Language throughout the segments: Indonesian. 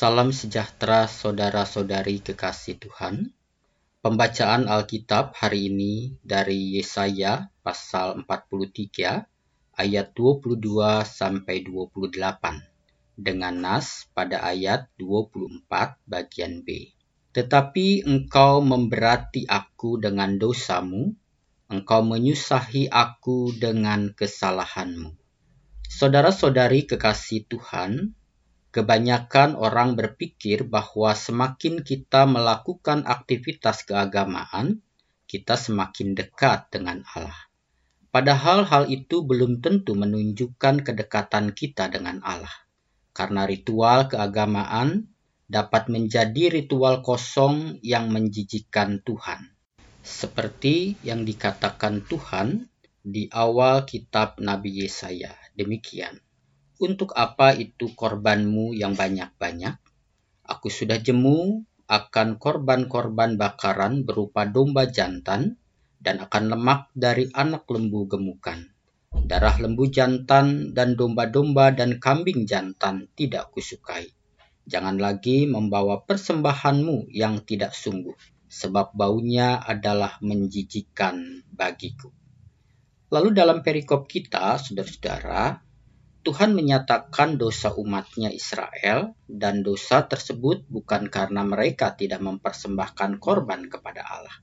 Salam sejahtera saudara-saudari kekasih Tuhan. Pembacaan Alkitab hari ini dari Yesaya pasal 43 ayat 22 sampai 28 dengan nas pada ayat 24 bagian B. Tetapi engkau memberati aku dengan dosamu, engkau menyusahi aku dengan kesalahanmu. Saudara-saudari kekasih Tuhan, Kebanyakan orang berpikir bahwa semakin kita melakukan aktivitas keagamaan, kita semakin dekat dengan Allah. Padahal hal itu belum tentu menunjukkan kedekatan kita dengan Allah, karena ritual keagamaan dapat menjadi ritual kosong yang menjijikan Tuhan. Seperti yang dikatakan Tuhan di awal kitab Nabi Yesaya, demikian. Untuk apa itu korbanmu yang banyak-banyak? Aku sudah jemu akan korban-korban bakaran berupa domba jantan dan akan lemak dari anak lembu gemukan. Darah lembu jantan dan domba-domba dan kambing jantan tidak kusukai. Jangan lagi membawa persembahanmu yang tidak sungguh, sebab baunya adalah menjijikan bagiku. Lalu dalam perikop kita, saudara-saudara, Tuhan menyatakan dosa umatnya Israel dan dosa tersebut bukan karena mereka tidak mempersembahkan korban kepada Allah.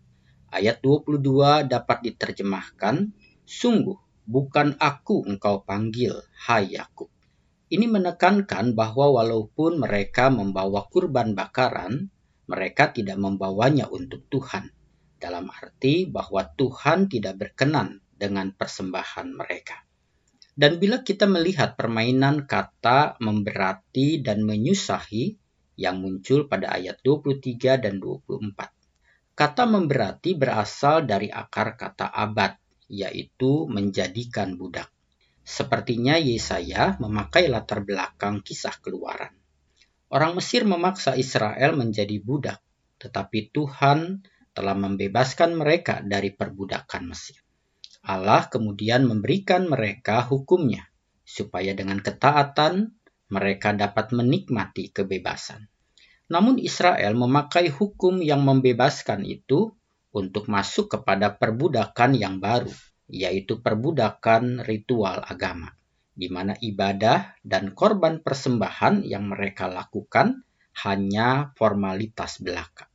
Ayat 22 dapat diterjemahkan, Sungguh, bukan aku engkau panggil, hai Yakub. Ini menekankan bahwa walaupun mereka membawa kurban bakaran, mereka tidak membawanya untuk Tuhan. Dalam arti bahwa Tuhan tidak berkenan dengan persembahan mereka. Dan bila kita melihat permainan kata memberati dan menyusahi yang muncul pada ayat 23 dan 24. Kata memberati berasal dari akar kata abad, yaitu menjadikan budak. Sepertinya Yesaya memakai latar belakang kisah keluaran. Orang Mesir memaksa Israel menjadi budak, tetapi Tuhan telah membebaskan mereka dari perbudakan Mesir. Allah kemudian memberikan mereka hukumnya, supaya dengan ketaatan mereka dapat menikmati kebebasan. Namun Israel memakai hukum yang membebaskan itu untuk masuk kepada perbudakan yang baru, yaitu perbudakan ritual agama, di mana ibadah dan korban persembahan yang mereka lakukan hanya formalitas belaka.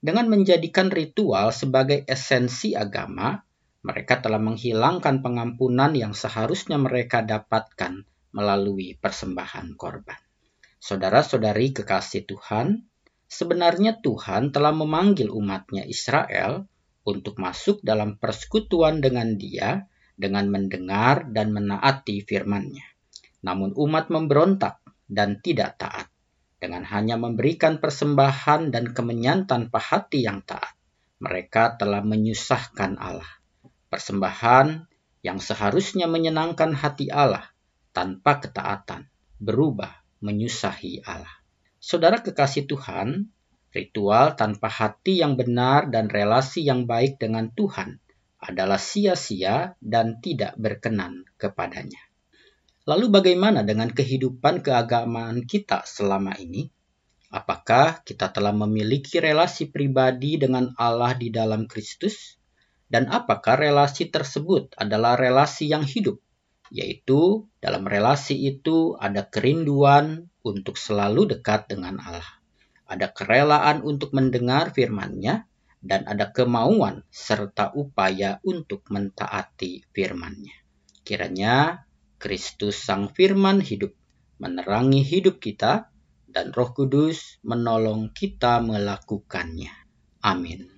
Dengan menjadikan ritual sebagai esensi agama, mereka telah menghilangkan pengampunan yang seharusnya mereka dapatkan melalui persembahan korban. Saudara-saudari kekasih Tuhan, sebenarnya Tuhan telah memanggil umatnya Israel untuk masuk dalam persekutuan dengan dia dengan mendengar dan menaati firman-Nya. Namun umat memberontak dan tidak taat. Dengan hanya memberikan persembahan dan kemenyan tanpa hati yang taat, mereka telah menyusahkan Allah Persembahan yang seharusnya menyenangkan hati Allah tanpa ketaatan berubah menyusahi Allah. Saudara kekasih Tuhan, ritual tanpa hati yang benar dan relasi yang baik dengan Tuhan adalah sia-sia dan tidak berkenan kepadanya. Lalu bagaimana dengan kehidupan keagamaan kita selama ini? Apakah kita telah memiliki relasi pribadi dengan Allah di dalam Kristus? Dan apakah relasi tersebut adalah relasi yang hidup? Yaitu dalam relasi itu ada kerinduan untuk selalu dekat dengan Allah. Ada kerelaan untuk mendengar firman-Nya dan ada kemauan serta upaya untuk mentaati firman-Nya. Kiranya Kristus Sang Firman hidup menerangi hidup kita dan Roh Kudus menolong kita melakukannya. Amin.